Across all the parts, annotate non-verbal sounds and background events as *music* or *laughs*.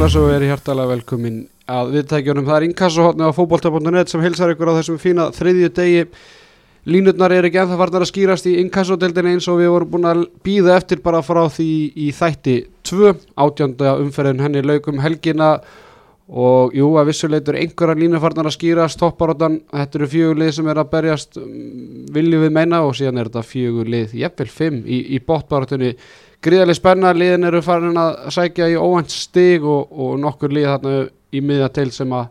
Sæl og er hjartalega velkomin að viðtækjunum. Það er inkassohotni á fókbólta.net sem hilsar ykkur á þessum fína þriðju degi. Línutnar er ekki ennþá farnar að skýrast í inkassodeldinni eins og við vorum búin að býða eftir bara frá því í þætti 2. Átjönda umferðin henni laukum helgina og jú að vissuleitur einhverja línu farnar að skýrast topparóttan. Þetta eru fjögulið sem er að berjast mm, viljum við meina og síðan er þetta fjögulið, jafnvel fimm í, í bóttbaróttunni gríðarlega spenna, liðin eru farin að sækja í óvænt stig og, og nokkur lið þarna í miðja til sem að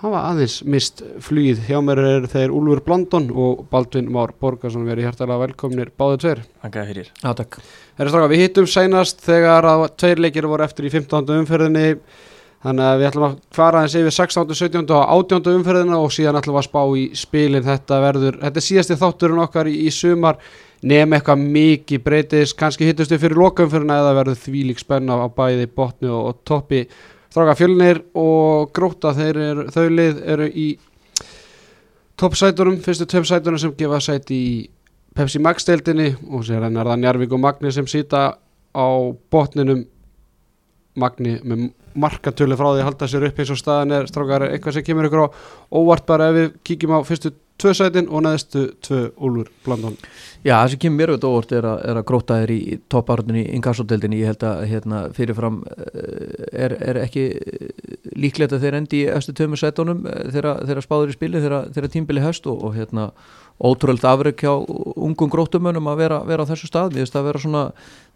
hafa aðeins mist flýð hjá mér er þeir Úlfur Blandon og Baldvin Már Borgarsson verið hjartalega velkomnir báðið tveir. Takk fyrir. Já, takk. Herri straka, við hittum sænast þegar að tveir leikir voru eftir í 15. umferðinni þannig að við ætlum að fara eins yfir 16. 17. og 18. umferðina og síðan ætlum að spá í spilin þetta verður, þetta er síðasti þátturinn okkar í, í sumar nefn eitthvað mikið breytist, kannski hittust við fyrir lokaumfyrirna eða verður þvílík spenna á bæði botni og, og toppi þráka fjölnir og gróta þeir þau lið eru í toppsætunum, fyrstu toppsætunum sem gefa sæti í Pepsi Max deildinni og sér hennar það Njarvík og Magni sem sýta á botninum Magni með markatölu frá því að halda sér upp eins og staðan er strákar eitthvað sem kemur ykkur á óvart bara ef við kíkjum á fyrstu tvö sætin og neðstu tvö úlur blandun Já, það sem kemur mér auðvitað óvart er að, er að gróta er í topparöndinni í inkassodeldinni, ég held að hérna, fyrirfram er, er ekki líklegt að þeir endi í eftir tömur sætunum þegar spáður í spili þegar tímbili höst og, og hérna ótrúlega afreg hjá ungum grótumönum að vera, vera á þessu stað, við veist að vera svona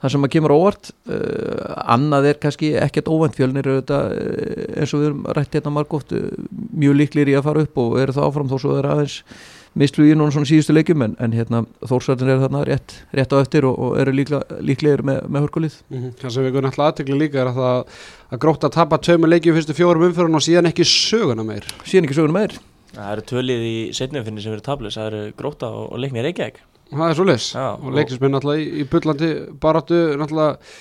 það sem að kemur óvart. Uh, annað er kannski ekkert óvænt. Fjölnir auðvitað, eins og við erum rætt hérna margótt mjög líklir í að fara upp og eru það áfram. Þó svo er aðeins mislu í núna svona síðustu leikjum en, en hérna Þórsartin er þarna rétt, rétt á eftir og, og eru líklegir með, með hörkulið. Mm -hmm. Það sem við guðum alltaf aðtekla líka er að það að gróta að tapa tömu leikjum fyrstu fjórum umfyrun og síðan ekki söguna meir Það eru tölið í setnumfinni sem eru tablus, það eru gróta og, og leiknir Reykjavík. Það er svo les og leiknisminn alltaf í, í bullandi baráttu alltaf,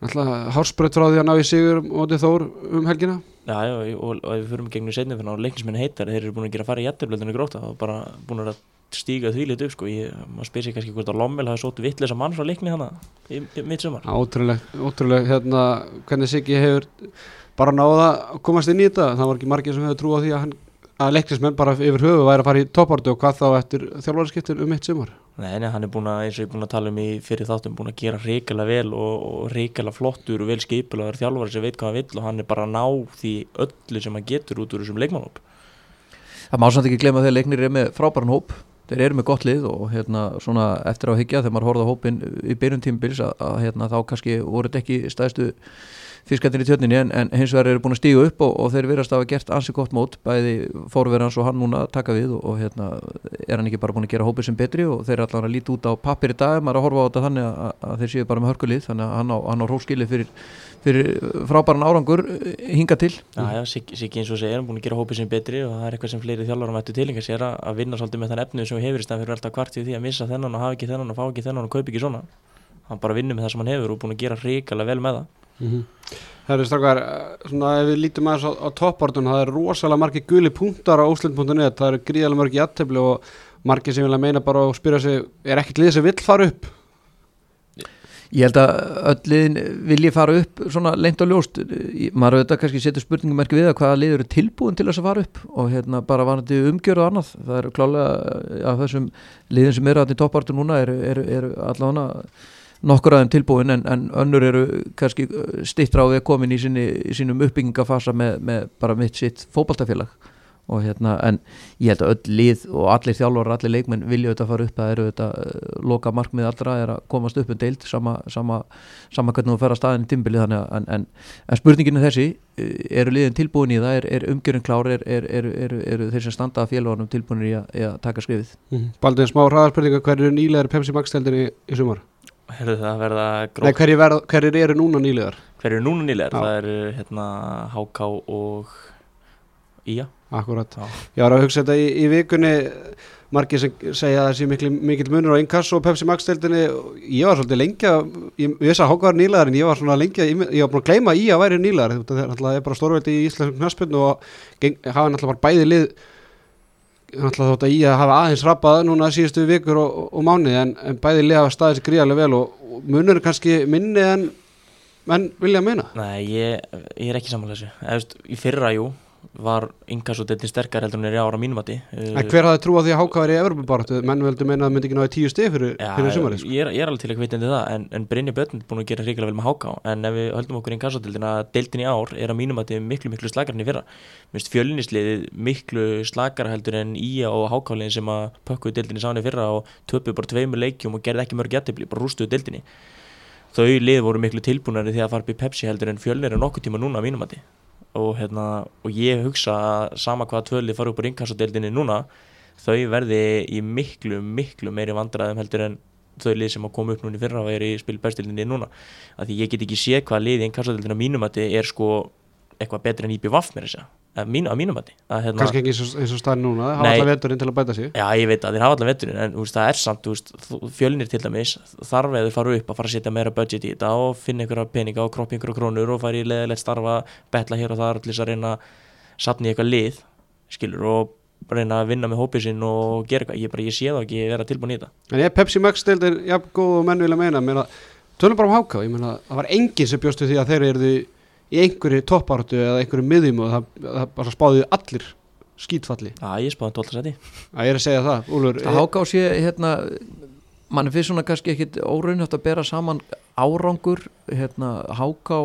alltaf hárspreitt frá því að ná í sigur og þór um helgina. Já, já, og, og ef við fyrir með gegnum setnumfinna og leiknisminn heitar, þeir eru búin að gera fara í jættiblöndinu gróta og bara búin að stíga því litur sko, ég, maður spyr sér kannski hvort að Lommel hafi sótt vittlisa mann frá leikni hana í, í mitt sumar ótrúlega, hérna hvernig Siggi hefur bara náða að komast inn í þetta, það var ekki margir sem hefur trú á því að hann að leiknismenn bara yfir höfu væri að fara í toppartu og hvað þá eftir þjálfvaraskiptin um eitt sumar? Nei, nei, hann er búin að, eins og ég er búin að tala um í fyrir þáttum, búin að gera reykjala vel og, og reykjala flottur og vel skipilagur þjálfvari sem veit hvað hann vill og hann er bara að ná því öllu sem hann getur út úr þessum leikmannhóp Það má samt ekki glemja þegar leiknir er með frábæran hóp. Þeir eru með gott lið og hérna svona eftir á higgja þegar maður horfða hópin í byrjun tímbils að, að hérna þá kannski voru þetta ekki stæðstu fiskættin í tjötninni en, en hins vegar eru búin að stígu upp og, og þeir verðast að hafa gert ansi gott mót bæði fórverðans og hann núna taka við og, og hérna er hann ekki bara búin að gera hópið sem betri og þeir er allavega að líti út á pappir í dag maður að horfa á þetta þannig að, að þeir séu bara með hörkulið þannig að hann á, á róskilið fyrir, fyrir frábæran árangur hinga til. Já, Siggi eins og segir, hann búin að gera hópið sem betri og það er eitthvað sem fleiri þjálfur mættu tilinga sér að vinna svolítið með þann efnið sem hefur í stæðan fyrir alltaf kvart í því að missa þennan og hafa ekki þennan og fá ekki þennan og kaupa ekki svona. Hann bara vinnur með það sem hann hefur og búin að gera ríkala vel með það mm -hmm. Það eru strakkar, svona ef við lítum aðeins á, á toppbortun, það er rosalega margi guli punktar á óslind.net, það eru gríðalega margi aðtefli og margi sem vilja meina bara og spyrja sig, er ekkert lið sem vill fara upp? Ég held að öll liðin vilji fara upp svona lengt og ljóst, maður auðvitað kannski setur spurningumerki við að hvaða lið eru tilbúin til þess að fara upp og hérna bara vanandi umgjörð og annað, það eru klálega að þessum liðin sem eru aðeins í toppbortun núna eru, eru, eru allavega nokkur aðeins tilbúin en, en önnur eru kannski stittra á því að komin í, sinni, í sínum uppbyggingafasa með, með bara mitt sitt fókbaltafélag og hérna en ég held að öll lið og allir þjálfur, allir leikmenn vilja auðvitað fara upp. Það eru auðvitað loka markmið allra er að komast upp um deild sama, sama, sama hvernig þú fer að staðin í timbili þannig að en, en, en spurninginu þessi eru liðin tilbúin í það? Er, er umgjörun klár? Er, eru þeir sem standa að félagunum tilbúin í að, í að taka skrifið mm. Baldin smá hraðarspurninga hver eru nýlegar Pepsi deildinni í, í sumar? Herðu það að verða Nei, hverjir hver eru núna nýlegar? Hverjir eru núna nýlegar? Já. Það eru hérna HK og Ía Akkurat, Já. ég var að hugsa þetta í, í vikunni margir sem segja að það sé mikil, mikil munur á Inkasso og Pepsi Max deildinni ég var svolítið lengja, ég, ég veist að HK var nýlegar en ég var svona lengja, ég, ég var búin að gleyma í að væri nýlegar, það er bara stórveldi í knaspinu og hafa náttúrulega bara bæði lið náttúrulega þótt að ég hafa aðeins rappað núna síðustu vikur og, og, mánuði en, en bæði lega staðis gríðarlega vel og, og munur kannski minni en menn vilja meina. Nei, ég, ég er ekki samanlega þessu. Eða, veist, Í fyrra, jú, var innkassodeltin sterkar heldur en er í ára mínumati En hver hafði trú á því að háka væri í Evropabaratu menn veldu meina að það myndi ekki náði tíu stið fyrir, Já, fyrir sumarið sko. ég, er, ég er alveg til að kvitandi það en, en Brynja Björn er búin að gera ríkilega vel með háká en ef við höldum okkur í innkassodeldin að deildin í ár er að mínumati miklu miklu slakar en í fyrra. Mist fjölinisliðið miklu slakara heldur en Ía og hákáliðin sem að pökkuðu deildinni sáni fyrra og töpuðu bara tveimur leikjum og gerði ekki mörg jættibli, bara rústuðu deildinni. Þau lið voru miklu tilbúinari því að fara upp í Pepsi heldur en fjölnir er nokkuð tíma núna að mínumati og, hérna, og ég hugsa að sama hvaða tvöli fara upp á ringkassadeildinni núna þau verði í miklu, miklu meiri vandræðum heldur en þau lið sem að koma upp núna í fyrra og er í spilbæstildinni núna. Af því ég get ekki séð hvað lið í innkassadeildina mínumati er sko eitthvað betri en IPVAF mér þess að mínu, að mínumati að, hérna, kannski ekki eins og, staðin núna hafa alltaf veturinn til að bæta sig. Já, ég veit að þeir hafa allan veturinn en veist, það er samt, þú- fjölnir til dæmis þarf eða fara upp að fara að setja meira budget í þetta og finna einhverja peninga og kroppi einhverja krónur og fara í leðilegt starfa betla hér og þar til þess að reyna að sapna í eitthvað lið, skilur og reyna að vinna með hópið sinn og gera eitthvað, ég bara, ég sé það ekki vera tilbúin í þetta. En ég Pepsi Max deildin jafn góð og menn vilja meina. Meina, tölum bara um háka, ég meina það var enginn sem bjóstu því að þeir eru í einhverju toppáratu eða einhverju miðjum og það, það bara spáðu allir skítfalli. Já, ég spáði 12 seti að ég. Er að segja það, Úlfur. Það háká sé hérna mann finnst svona kannski ekkit óraunhæft að bera saman árangur hérna háká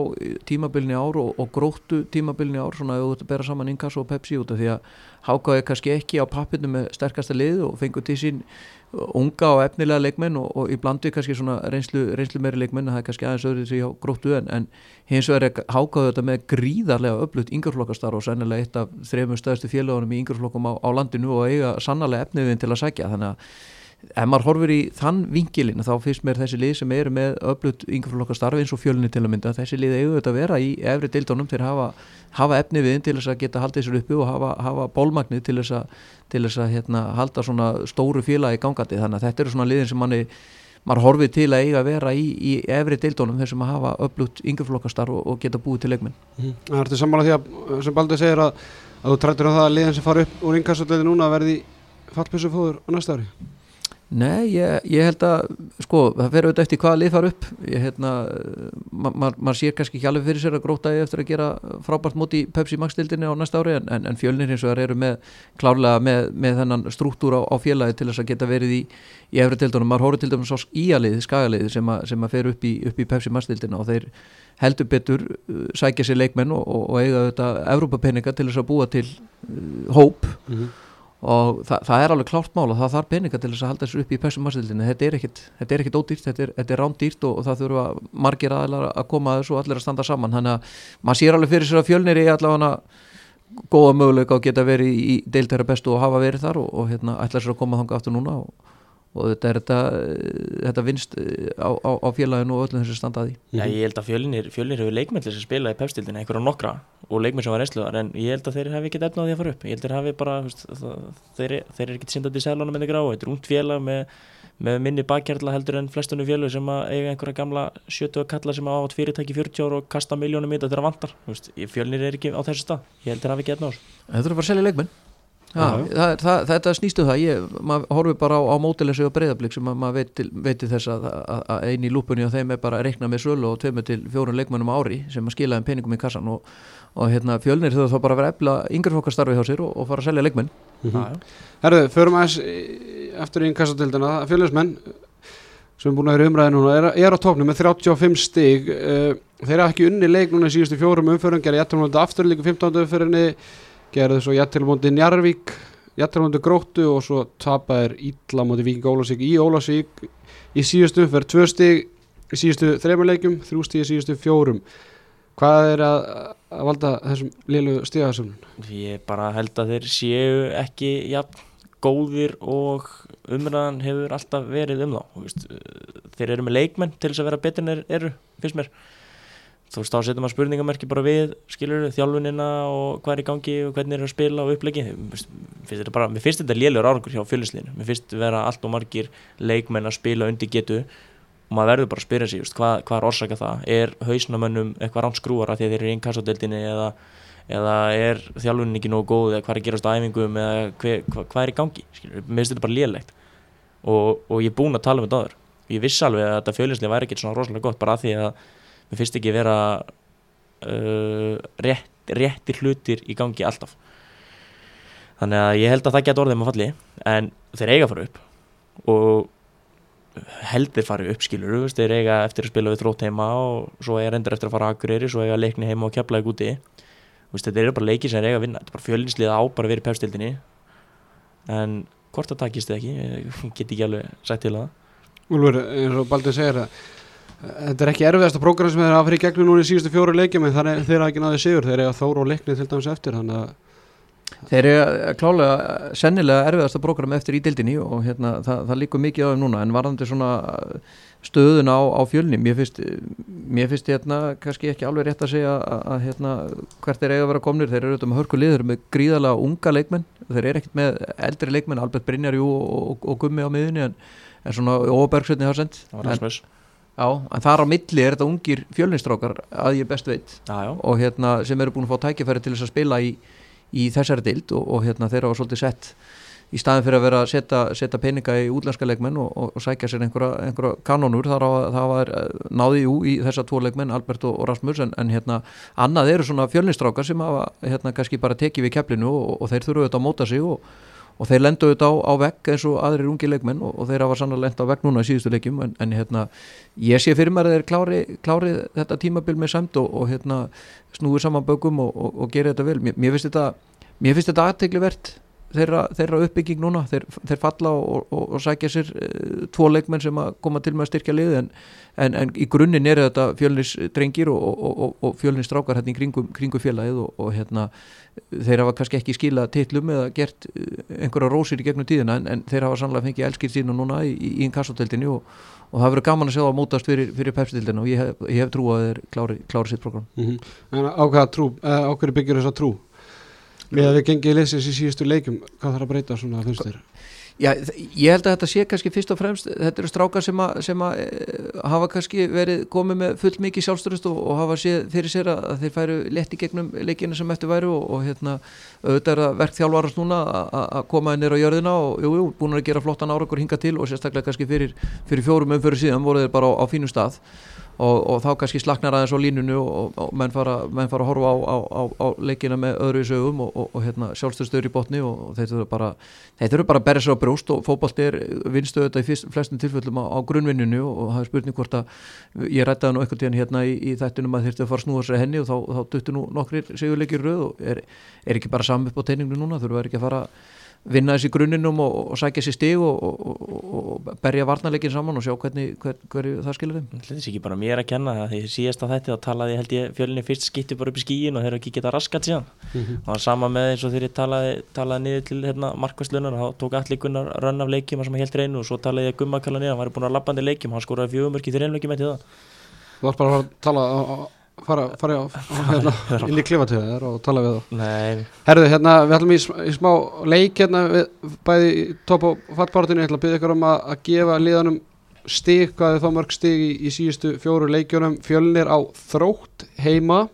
tímabilni ár og, og gróttu tímabilni ár svona ef þú að bera saman Inkasso og Pepsi út af því að háká er kannski ekki á pappinu með sterkasta lið og fengur til sín unga og efnilega leikmenn og, og í blandi kannski svona reynslu, reynslu meiri leikmenn það er kannski aðeins öðru því gróttu en, en hins vegar er hákáðu þetta með gríðarlega öflutt yngjörflokkastar og sennilega eitt af þremur stöðstu félagunum í yngjörflokkum á, á landinu og eiga sannarlega efniðin til að sækja. Þannig að ef maður horfir í þann vingilin þá finnst mér þessi lið sem eru með öflut yngjörflokkastarfi eins og fjölunni til að mynda þessi lið eigu þetta að vera í efri deildónum til að hafa, hafa efni við til þess að geta haldið sér uppi og hafa, hafa bólmagnið til þess að, til þess að hérna, halda svona stóru félagi gangandi. Þannig að þetta eru svona liðin sem manni maður horfið til að eiga að vera í, í efri deildónum þessum að hafa öflut yngjörflokkastarf og, og geta búið til leikminn Það ertu sammála því að sem Baldur segir að, að þú trættur á það að liðin sem fara upp úr innkassadeildin núna verði fallpessu fóður á næsta ári Nei, ég, ég held að sko, það fer auðvitað eftir hvaða lið fara upp. Ég hérna, maður ma ma sér kannski ekki alveg fyrir sér að gróta eftir að gera frábært móti í Pepsi Max dildinni á næsta ári en, en, en fjölnir eins og þar eru með klárlega með, með þennan struktúr á, á félagi til þess að geta verið í, í efri dildunum, maður horfður til dæmis á íalið, skagalið sem, a, sem að fer upp í, upp í Pepsi Max dildina og þeir heldur betur uh, sækja sér leikmenn og, og, og eiga þetta Evrópapeninga til þess að búa til uh, hóp. Mm -hmm. Og það, það er alveg klárt mál og það þarf peninga til þess að halda þessu upp í pessum massildinni þetta er ekkit, er ódýrt, þetta er, er rándýrt og, og það þurfa margir aðeinar að koma að þessu og allir að standa saman. Þannig að maður sér alveg fyrir sér að fjölnir í allavega góða möguleika að geta verið í deildæra bestu og hafa verið þar og, og hérna ætla sér að koma þanga aftur núna og, og þetta er þetta, þetta vinst á, á, á félaginu og öllum þessu standaði Já, ég held að fjölnir, fjölnir hefur leikmenn til þess að spila í pefstildina, einhverja nokkra og leikmenn sem var reynsluðar, en ég held að þeir hafi ekkert efna á því að fara upp, ég held að þeir hafi bara veist, það, þeir, þeir eru ekkert syndandi í sælunum með þeir grá, þetta er ungt félag með, með minni bakkjarla heldur en flestunum fjölu sem að eiga einhverja gamla 70 kalla sem hafa átt fyrirtæki 40 ára og kasta miljónum í þetta þegar vantar, veist, fjölnir er ekki á þessu stað, ég held að þeir hafi ekki efna á já. það, það, þetta snýstu það ég, maður horfir bara á, á mótilessu og breyðablík sem að maður veit, veitir þess að, að, að einn í lúpunni og þeim er bara að reikna með sölu og tveimur til fjórun leikmennum á ári sem að skila þeim peningum í kassan og, og hérna, fjölnir þau þá bara að vera efla yngreflokkastarfi hjá sér og, og fara að selja leikmenn mm já. Herðu, förum aðeins í- aftur í innkassadeildina fjölusmenn sem er búin að vera í umræði núna er, er á tóknum með 35 stig uh, þeir hafa ekki unni leik núna í síðustu fjórum umförum gerði jættilmóndi aftur líka 15. umförinni gerði svo jættilmóndi Njarvík jættilmóndi Gróttu og svo tapaðir ítla móti Víking Ólásík í Ólásík í síðustu umferð tvö stig í síðustu þreymur leikum þrjú stig í síðustu fjórum. Hvað er að, að valda þessum lilu stigasöfnun? Ég bara held að þeir séu ekki jafn góðir og umræðan hefur alltaf verið um þá. Þeir eru með leikmenn til þess að vera betur en eru, finnst mér þú veist, þá setjum maður spurningamerki bara við skilur þjálfunina og hvað er í gangi og hvernig er að spila og upplegi mér finnst þetta lélegur árangur hjá fjölinslinu, mér finnst vera allt og margir leikmenn að spila undir getu og maður verður bara að spyrja sig, hvað, hvað er orsaka það? Er hausnamönnum eitthvað rámt skrúara því að þeir eru í innkassadeldinni eða, eða er þjálfunin ekki nógu góð eða hvað er að gerast á æfingum eða hver, hvað, hvað er í gangi skilur, mér finnst þetta bara lélegt. Og, og ég er búinn að tala um þetta áður. Ég vissi alveg að þetta fjölinslega væri ekkert svona rosalega gott bara að því að mér finnst ekki vera uh, rétt, réttir hlutir í gangi alltaf. Þannig að ég held að það geta orðið með falli en þeir eiga að fara upp og heldur fara upp skilur veist, þeir eiga eftir að spila við þrótt heima og svo eiga reyndir eftir að fara að Akureyri svo eiga leikni heima og kepla ekki úti veist, þetta eru bara leiki sem þeir eiga að vinna þetta er bara fjölinslið á bara verið pefstildinni en hvort það takist eða ekki ég get ekki alveg sagt til það. Úlfur, eins og Baldur segir að þetta er ekki erfiðasta prógram sem þeir hafa fyrir gegnum núna í síðustu fjóru leikjum en er þeir hafa ekki náðið sigur, þeir eiga þóru og leikni til dæmis eftir Þeir eru klálega sennilega erfiðasta program eftir í dildinni og hérna, það, það líkur mikið á þeim núna. En varðandi svona stöðun á, á fjölni mér finnst, mér finnst hérna kannski ekki alveg rétt að segja að, að hérna, hvert er eiga að vera komnir, þeir eru auðvitað með hörku lið, þeir eru með gríðalega unga leikmenn. Þeir eru ekkert með eldri leikmenn, Albert Brynjarjú og, og, og Gummi á miðunni en, en svona Óbergsveitni har sendt það var Rasmus Já, en þar á milli er þetta ungir fjölnistrákar að ég best veit já, já. og hérna sem eru búin að fá tækifæri til þess að spila í, í þessari dild og, og hérna þeir hafa svolítið sett í staðin fyrir að vera að setja, setja peninga í útlenska leikmenn og, og, og sækja sér einhverja, einhverja kanónur þar á að það var náði jú í þessa tvo leikmenn Albert og, Rasmus en, en hérna annað eru svona fjölnistrákar sem hafa hérna kannski bara tekið við keflinu og þeir þurfu auðvitað að móta sig og þeir lendu auðvitað á, á vegg eins og aðrir ungi leikmenn og þeir hafa sannlega lenda á vegg núna í síðustu leikjum. En, en hérna ég sé fyrir mér að þeir klári, klári þetta tímabil með samt og hérna snúið saman bögum og gera þetta vel. Mér, mér finnst þetta mér þeirra, þeirra uppbygging núna þeir, þeir falla og, og, og sækja sér uh, tvo leikmenn sem að koma til með að styrkja lið en, en, en í grunninn er þetta fjölnisdrengir og, og fjölnisstrákar hérna í kringum, kringum félagið og hérna þeir hafa kannski ekki skila titlum eða gert einhverja rósir í gegnum tíðina en, en þeir hafa sannlega fengið elskir sína núna í, í, í inkassoteldinni og það verður gaman að sjá það mótast fyrir, fyrir pepsitildina og ég hef, ég hef trú að þeir klári, klári sitt program mm -hmm. En trú, á hverju byggir þessa trú? Við að við gengið í leysins í síðustu leikum, hvað þarf að breyta svona að finnst þér? Já, ég held að þetta sé kannski fyrst og fremst, þetta eru strákar sem, a, sem a, e, hafa kannski verið komið með full mikið sjálfstörust og, og hafa séð fyrir sér að þeir færu letti gegnum leikina sem eftir væru og, og hérna auðvitað er það verkþjálfarast núna að koma inn á jörðina og jú, jú, búin að gera flottan árakur hinga til og sérstaklega kannski fyrir, fyrir fjórum umfyrir síðan voru þeir bara á, á fínu stað og, og þá kannski slaknar aðeins á línunu og, og menn, fara, menn fara að horfa á, á, á leikina með öðru í sögum og, hérna, sjálfstöðstöður í botni og þeir þurfa bara, bara að berja sér á brúst og fókbalt er vinstöðu þetta í fyrst, flestum tilfellum á grunnvinninu og það er spurning hvort að ég rættaði nú eitthvað tíðan hérna í, í þættinum að þeirstu að fara að snúa sér henni og þá, þá duttu nú nokkrir segjuleikir rauð og er, er ekki bara saman upp á teininglu núna, þurfa ekki að fara vinna þessi grunninum og, og sækja sér stig og, og, og berja varnarleikin saman og sjá hvernig hver, hverju það skilur þeim Þetta er ekki bara mér að kenna því síðast að þetta þá talaði held ég fjölinni fyrst skipti bara upp í skíin og þeir eru ekki getað raskat síðan. Mm -hmm. og það var sama með eins og þegar ég talaði, talaði niður til hérna, markværslunar og þá tók allir gunnar rönn af leikjum sem að helt reynu og svo talaði ég gummakalla niður, hann var búin að lappandi leikjum hann skóraði fjögumörki þegar einleikum eftir það. Þú varst bara að tala fara, fara á, hérna, *laughs* inn í klifatöðar og tala við þá. Herðu, hérna, við ætlum í, í smá leik hérna, við, bæði topp og fattbártunni, ég ætla að byggja ykkur um að, að gefa liðanum stík, hvað er þá mörg stík í, í síðustu fjóru leikjunum? Fjölnir á þrótt heima.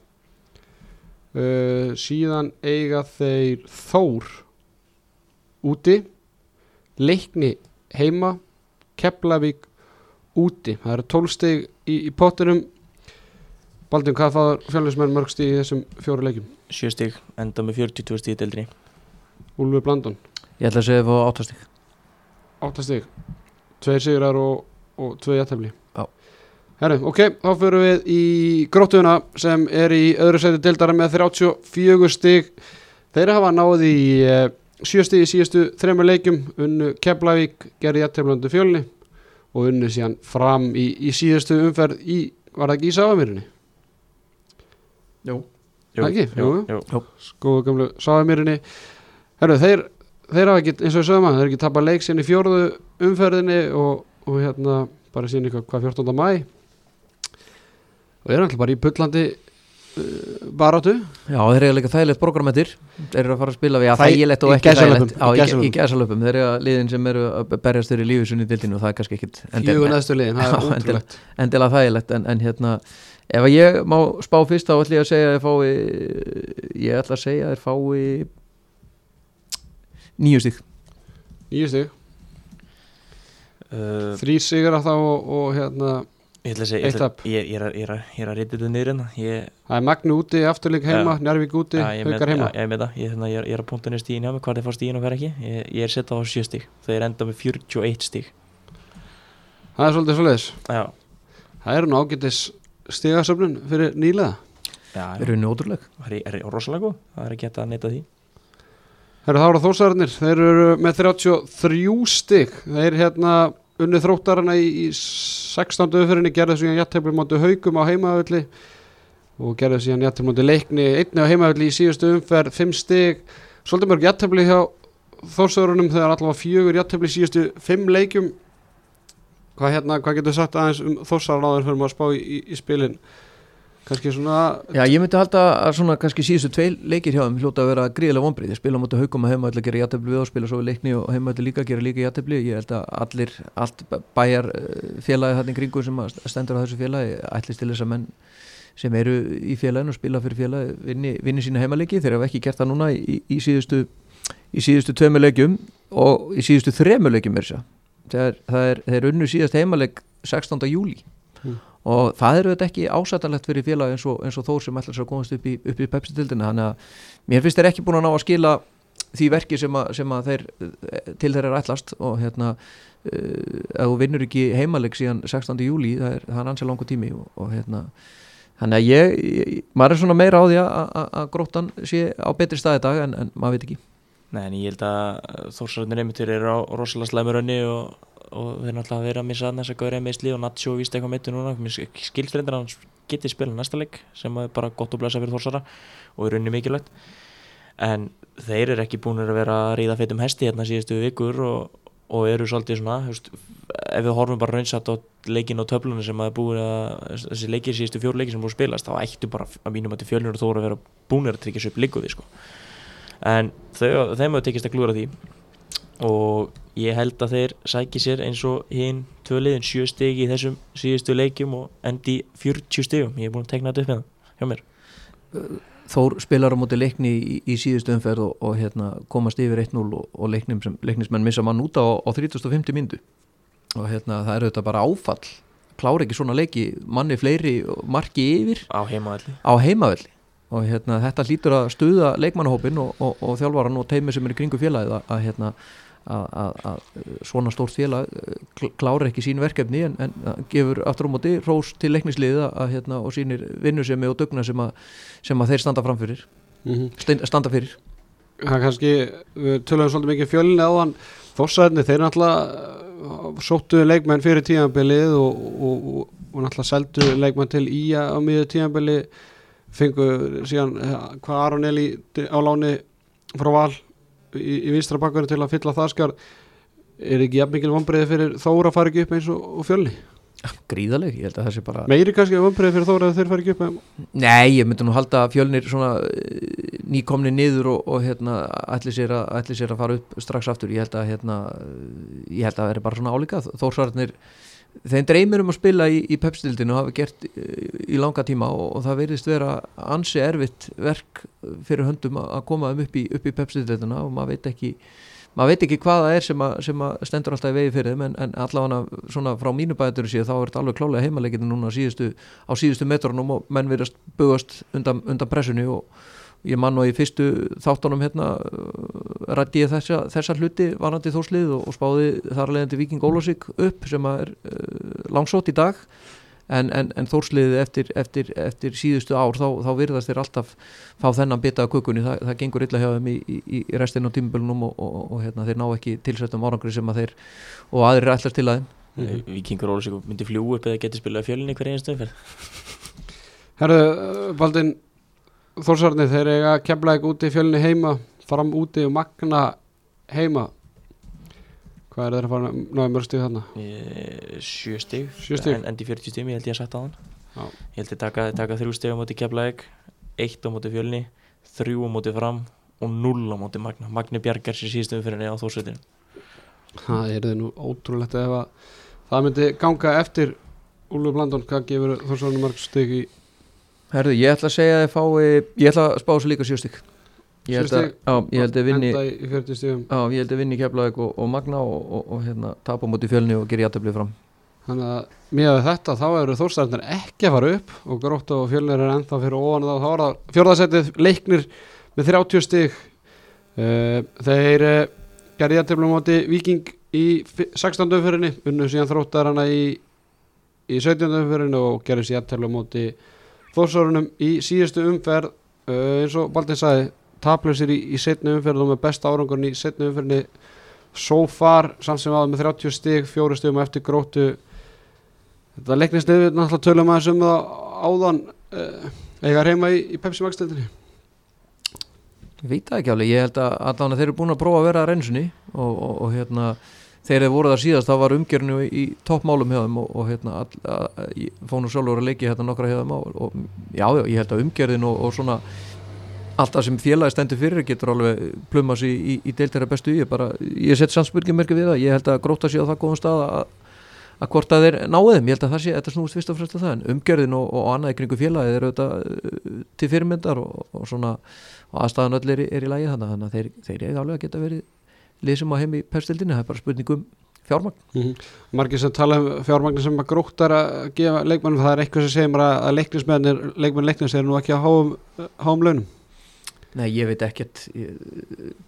Uh, síðan eiga þeir þór úti. Leikni heima. Keflavík úti, það eru tólstík í, í pottinum Baldin, hvað fáður fjölnismenn mörg stíð í þessum fjóru leikjum? Sjö stíg, enda með 42 stíð deildri Úlfur Blandon. Ég ætla að segja að það fá 8 stíg 8 stíg, tveir sigrar og, og tvei jættefli Já. Herru, ok, þá fyrir við í gróttuna sem er í öðru seti deildara með 34 stíg Þeir hafa náð í uh, sjö stíg í síðustu þremur leikjum unnu Keflavík, gerði jætteflandu fjölni og unnu síðan fram í, í síðustu umferð í, var það ekki í Sáamýrinni? Jú, jú, ekki, jú, jú, jú. skoðu gamlu sáðamýrinni Herru, þeir, þeir hafa ekki, eins og ég sögum að þeir ekki tapað leik síðan í fjórðu umferðinni og, og hérna bara síðan eitthvað hvað 14. mæ og þeir eru alltaf bara í pullandi uh, barátu Já, þeir eru líka þægilegt programmettir þeir eru að fara að spila við að þægilegt og ekki þægilegt. Já, í gæsalöpum, þeir eru að liðin sem eru að berjast þeir í lífusunni dildinu og það er kannski ekkit Fjögur næstu liðin, það er *laughs* ótrúlegt. Endilega þægilegt, en, en hérna ef ég má spá fyrst þá ætlum ég að segja að þeir fái ég ætla að segja að þeir fái nýju stygg nýju stygg uh, þrý sigur að þá og, og hérna Ég ætla að segja, ég, ætla, ég, ég er að- ég er ég er rita þetta niður hérna. Ég, Það er Magni úti, afturleik heima, Já. Njarvík úti, ég, með, Haukar heima. já, ég er með það. Ég, hérna, ég, er- ég er að punta niður stíðin hjá mig Hvað er það stíðin og hvað ekki. Ég, ég er setjað á 7 stíg Þeir enda með 41 stíg Það er svolítið Já, Það er nú ágætis stigasöfnun fyrir nýlega? Já, er rauninni ótrúleg það er, er rosalega góð? Það er ekki hægt að neyta því. Þá eru þósararnir, þeir eru með 33 stig, þeir hérna unnið þróttarana í, í 16. umfyrinni, gerðu síðan jættefli móti haugum á heimaðalli og gerðu síðan jættefli móti leikni einni á heimaðalli í síðustu umferð, 5 stig, svolítið mörg jættefli hjá þósarunum þegar allavega fjögur jættefli í síðustu 5 leikjum. Hvað hérna, hvað getur sagt aðeins um áður fyrir maður að spá í, í, spilin? Kannski svona, Já, ég myndi halda að svona kannski síðustu tvei leikir hjá þeim hljóta að vera gríðilega vonbrið þeir spila á móti haugum að heimaðalli að gera jættefli við og spila svo við leikni og heimaðalli líka gera líka jættefli ég held að allir, allt bæjar eh, félagi þarna í kringu sem stendur á þessu félagi ætlist til þess að menn sem eru í félaginu og spila fyrir félagi vinni, vinni sína heimaleiki. Þeir hafa ekki gert það núna í, í síðustu í síðustu að það er, unnu síðast heimaleik 16. júli Mm. og það eru þetta ekki ásættanlegt fyrir félag eins og, eins og þór sem ætlar sér að komast upp í, í pepsi-dildina þannig að mér finnst þeir ekki búin að ná að skila því verki sem að, sem að þeir eh, til þeir er ætlast og hérna uh, ef þú vinnur ekki heimaleg síðan 16. júli það er, er ansið langu tími og, og hérna þannig að ég, ég, maður er svona meira á því að, að, að gróttan sé á betri stað í dag en, en maður veit ekki Nei, en ég held að Þórsararnir einmittir eru á rosalega slæmur önni og, og þeir náttúrulega vera að missa þess að gauðra meðsli og Nacho víst eitthvað meittu núna mér skilst reyndar að hann geti spila næsta leik sem er bara gott og blessa fyrir Þórsara og er unni mikilvægt en þeir eru ekki búin að vera að ríða feitum hesti hérna síðustu vikur og, og eru svolítið svona hefst, ef við horfum bara raunsatt á leikin og töflunum sem að búin að þessi leikir síðustu fjóru leikir sem búin að spilast þá ættu bara að mínum að til fjölnur og þóra að vera búin að tryggja sér líkuði sko. En þau, þeim hefur tekist að klúra því. Og ég held að þeir sæki sér eins og hinn tvö liðin sjö stegi í þessum síðustu leikjum og endi 40 stegum ég er búin að tekna þetta upp með það hjá mér. Þór spilar á móti leikni í, í síðustu umferð og, og hérna, komast yfir 1-0 og, og leiknim sem, leiknismenn missa mann út á, á 3050 myndu og hérna, það er auðvitað bara áfall. Klára ekki svona leiki manni fleiri marki yfir. Á heimavelli og hérna, þetta hlýtur að stuða leikmannahópin og, og, og þjálfaran og teimi sem er í kringu félagið að, hérna, að, að, svona stórt félag eh, kl- klárar ekki sín verkefni en, en að gefur aftur á móti rós til leiknisliða að, hérna, og sínir vinnusemi og dugna sem, sem að þeir standa framfyrir mm stein- standa fyrir. Það er kannski, við töluðum svolítið mikið fjölinni áðan. Þossarni, þeir náttúrulega uh, sóttu leikmenn fyrir tíðanbilið og, og, og, og náttúrulega seldu leikmenn til Ía á miður tíðanbili fengu síðan eh, hvað Aron Eli á láni frá val í, í vinstra bakverðin til að fylla það skar er ekki jafn mikil vonbreiði fyrir Þóra fara ekki upp eins og, og fjölni? Gríðaleg, ég held að það sé bara meiri kannski vonbreiði fyrir Þóra að þeir fara ekki upp með Nei, ég myndi nú halda að fjölnir svona eh, nýkomni niður og, og hérna ætli sér, að, ætli sér að fara upp strax aftur, ég held að hérna ég held að það er bara svona álíka. Þórsvarnir, þeim dreymir um að spila í, í pepstildinu og hafa gert eh, í langa tíma og, og það verðist vera ansi erfitt verk fyrir höndum að koma þeim upp í, í pepstildina og maður veit ekki maður veit ekki hvað það er sem að, sem að stendur alltaf í vegi fyrir þeim en, en allavega svona frá mínu bætur séu þá er þetta alveg klálega heimaleginu núna síðustu, á síðustu metrunum og menn verðast bugast undan, undan pressunni og ég man nú í fyrstu þáttunum hérna uh, rætti ég þessa, þessa hluti varandi þórslið og, og spáði þar leðandi Viking Ólásík upp sem að er uh, langsótt í dag. En, en, en þórsliðið eftir, eftir, eftir síðustu ár þá, þá virðast þeir alltaf fá þennan bita af kukunni, Þa, það gengur illa hjá þeim í, í, í restin á tímubölunum og, og, og hérna, þeir ná ekki tilsettum árangri sem að þeir og aðrir ætlast til að þeim. Mm. Vikingur Ólusík myndi fljú upp eða geti spilað fjölinni hver einstu umferð. Herðu, Baldin Þórsarni, þeir eiga kemla ekki úti í fjölni heima, fram úti og magna heima Hvað er þeir að fara náðu mörg stíð þarna? Sjö stig. En, endi 40 stig, ég held ég að sagt á hann Já. ég held ég taka, taka þrjú stig á móti Keflavík eitt á móti fjölni þrjú á móti fram og null á móti Magna Magni bjargar sér síðustum fyrir neða á þórsveitinu Það er nú ótrúlegt ef að það myndi ganga eftir Úlfur Blandón, hvað gefur Þórsarni mörg stíð í Herðu, ég ætla að segja að þið fái ég ætla að spá þessu líka sjöstík ég held að, já, ég held að vinni enda í í 40 stíðum Já, ég held að vinni Keflavík og, og Magna og, og, og hérna, tapa múti fjölni og gera jættabli fram þannig að miðað við þetta þá eru þórstarðinir ekki að fara upp og grótt og fjölnir er ennþá fyrir ofan þá er það fjórðasettið leiknir með 30 stig uh, þeir uh, gerði jættiflum móti Viking í fi- 16. umfyrinni unnu síðan þróttarana í, í 17. umfyrinni og gerði sér jættiflum móti þórsarunum í síðustu umferð uh, eins og Baldin sagði taplausir í, í setni umferð og með besta árangurinn í setni umferðinni so far. Samt sem aða með 30 stig, fjóru stigum eftir gróttu. Þetta leiknist niður náttúrulega tölum aðeins um það áðan uh, eiga reyma í, í Pepsi Max deildinni. Ég veit það ekki alveg, ég held að allan að þeir eru búin að prófa að vera að reynsunni og, og, og hérna þegar þeir voru það síðast þá var umgjörnu í, toppmálum hjá þeim og, og hérna all, að, nú sjálfur að leiki hérna nokkra hjá þeim og, og já, já, ég held að umgjörðin og, og svona alltaf sem félagi stendur fyrir getur alveg plummas í, í, í deiltæra bestu ég bara, ég set samspurningamerki við það. Ég held að gróta sér á það góðum stað að að hvort að þeir náðu þeim, ég held að það sé þetta snúist fyrst og fremst að það, en umgjörðin og, annað í kringu félagið er auðvitað uh, til fyrirmyndar og, svona aðstæðan öll er, er í þannig þannig að þeir, þeir eiga alveg að geta verið liðsum á heim í pestildinu, það er bara spurning um fjármagn. mm margir sem tala um fjármagnir sem að gróttar að gefa leikmennum það er eitthvað sem segir mér að, leiknismennir leikmenn leiknis er nú ekki að háum, háum launum. Nei, ég veit ekkert, ég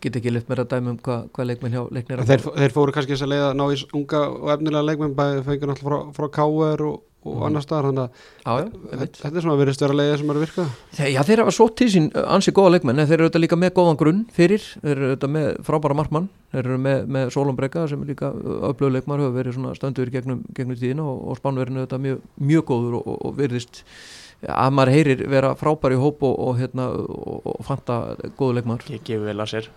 get ekki lift mér að dæma um hvað hva leikmenn hjá leiknir þeir, þeir fóru kannski þess að leiða ná í unga og efnilega leikmenn bæði fengur náttúrulega frá, frá KR og, og Mhm. annar staðar þannig að þetta er svona verið störa leiðið sem eru virkað Þeir, já, þeir hafa sótt til sín uh, ansi góða leikmenn en þeir eru auðvitað líka með góðan grunn fyrir. Þeir eru auðvitað með frábæra markmann. Þeir eru með, með Solon Breka sem er líka öflögu leikmar hefur verið svona stöndur gegnum, gegnum tíðina og, og spánverðinu auðvitað mjög, mjög góður og, og virðist að maður heyrir vera frábær í hóp og, og, hérna, og, og fanta góðu leikmar Ég gefi vel að sér.